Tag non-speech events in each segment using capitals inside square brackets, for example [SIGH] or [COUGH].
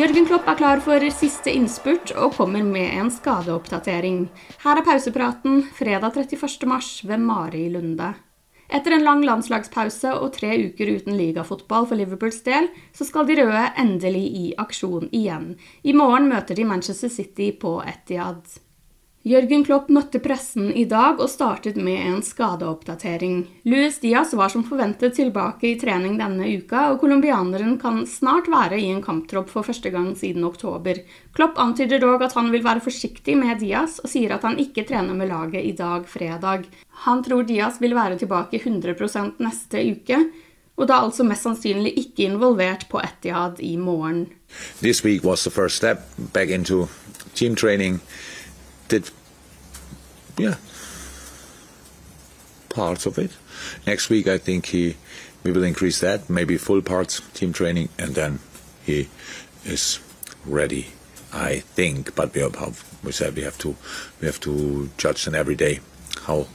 Jørgen Klopp er klar for siste innspurt og kommer med en skadeoppdatering. Her er pausepraten fredag 31. mars ved Mari Lunde. Etter en lang landslagspause og tre uker uten ligafotball for Liverpools del, så skal de røde endelig i aksjon igjen. I morgen møter de Manchester City på Etihad. Jørgen Klopp møtte pressen i dag og startet med en skadeoppdatering. Luis Diaz var som forventet tilbake i trening denne uka, og colombianeren kan snart være i en kamptropp for første gang siden oktober. Klopp antyder dog at han vil være forsiktig med Diaz, og sier at han ikke trener med laget i dag, fredag. Han tror Diaz vil være tilbake 100% neste uke, og da altså mest sannsynlig ikke involvert på Etihad i morgen. This week was the first step back into team. Did, yeah, parts of it. Next week, I think he we will increase that, maybe full parts team training, and then he is ready. I think, but we, have, we said we have to we have to judge him every day how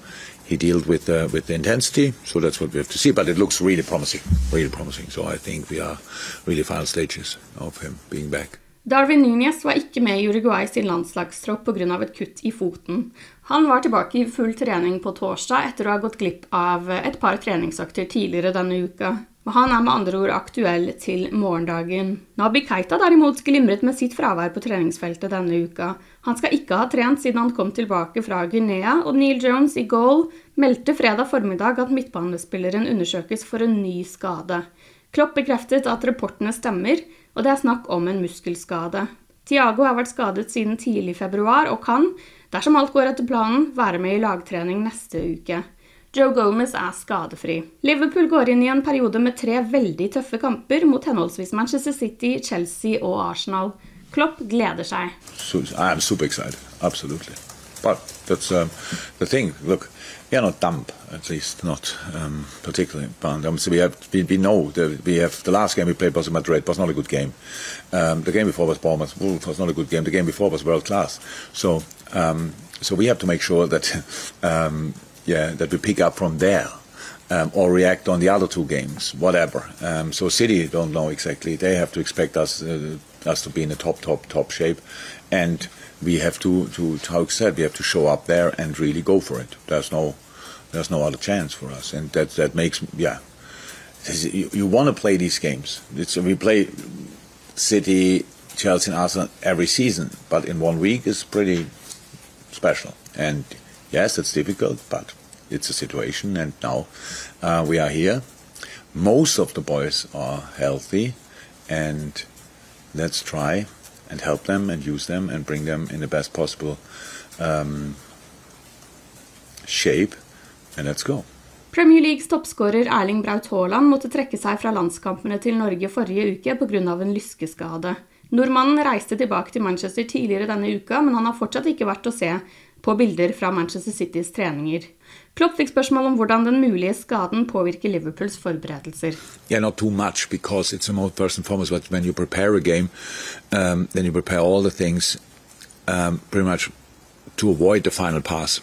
he dealt with uh, with the intensity. So that's what we have to see. But it looks really promising, really promising. So I think we are really final stages of him being back. Darwin Núñez var ikke med i Uruguay sin landslagstropp pga. et kutt i foten. Han var tilbake i full trening på torsdag etter å ha gått glipp av et par treningsøkter tidligere denne uka. Han er med andre ord aktuell til morgendagen. Nabi Keita derimot glimret med sitt fravær på treningsfeltet denne uka. Han skal ikke ha trent siden han kom tilbake fra Guinea, og Neil Jones i goal meldte fredag formiddag at midtbanespilleren undersøkes for en ny skade. Klopp bekreftet at rapportene stemmer, og det er snakk om en muskelskade. Tiago har vært skadet siden tidlig februar og kan, dersom alt går etter planen, være med i lagtrening neste uke. Joe Gomez er skadefri. Liverpool går inn i en periode med tre veldig tøffe kamper mot henholdsvis Manchester City, Chelsea og Arsenal. Klopp gleder seg. So, That's um, the thing. Look, we are not dumb, at least not um, particularly. But um, so we have we, we know that we have the last game we played was Madrid was not a good game. Um, the game before was Bournemouth was not a good game. The game before was world class. So um, so we have to make sure that [LAUGHS] um, yeah that we pick up from there. Um, or react on the other two games, whatever. So City don't know exactly. They have to expect us uh, us to be in the top, top, top shape, and we have to, to, how said, we have to show up there and really go for it. There's no there's no other chance for us, and that that makes yeah. You, you want to play these games. It's, we play City, Chelsea, and Arsenal every season, but in one week is pretty special. And yes, it's difficult, but it's a situation. And now uh, we are here. Most of the boys are healthy, and let's try and help them and use them and bring them in the best possible um, shape And let's go. Premier Leagues toppskårer Erling Braut Haaland måtte trekke seg fra landskampene til Norge forrige uke pga. en lyskeskade. Nordmannen reiste tilbake til Manchester tidligere denne uka, men han har fortsatt ikke vært å se på bilder fra Manchester Citys treninger. Klopp fikk spørsmål om hvordan den mulige skaden påvirker Liverpools forberedelser. Yeah, not too much because it's about first and foremost but when you prepare a game, um, then you prepare all the things um, pretty much to avoid the final pass.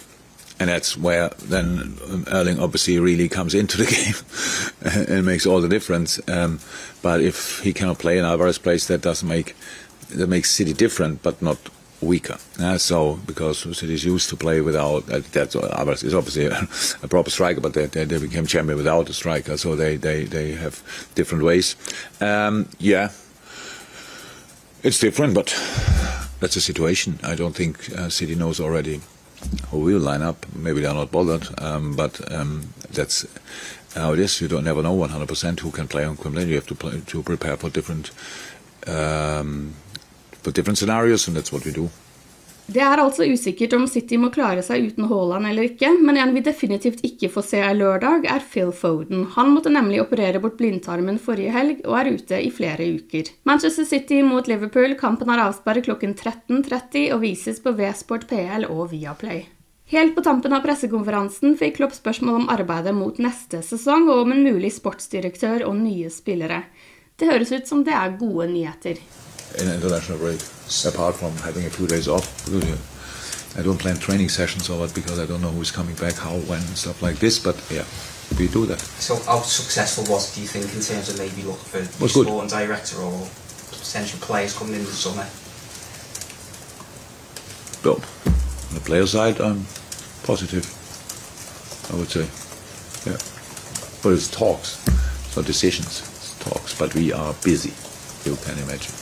And that's where then Erling obviously really comes into the [LAUGHS] game and makes all the difference. Um, but if he cannot play in Alvarez plays, that doesn't make that makes City different, but not weaker. Uh, so because City used to play without uh, that, Alvarez is obviously a, a proper striker, but they, they, they, became champion without a striker, so they they, they have different ways. Um, yeah, it's different, but that's the situation. I don't think uh, City knows already who will line up. Maybe they're not bothered, um, but um, that's how it is. You don't never know 100% who can play on Quimbledon. You have to play, to prepare for different um, for different scenarios, and that's what we do. Det er altså usikkert om City må klare seg uten Haaland eller ikke, men en vi definitivt ikke får se lørdag, er Phil Foden. Han måtte nemlig operere bort blindtarmen forrige helg og er ute i flere uker. Manchester City mot Liverpool, kampen har avsperret klokken 13.30 og vises på V-Sport PL og Viaplay. Helt på tampen av pressekonferansen fikk Klopp spørsmål om arbeidet mot neste sesong og om en mulig sportsdirektør og nye spillere. Det høres ut som det er gode nyheter. In international break, apart from having a few days off. I don't plan training sessions or what because I don't know who's coming back, how, when, and stuff like this. But yeah, we do that. So how successful was it, do you think, in terms of maybe looking for a sporting director or potential players coming in the summer? Well, on the player side, I'm positive. I would say, yeah. But it's talks, it's not decisions. It's talks. But we are busy. You can imagine.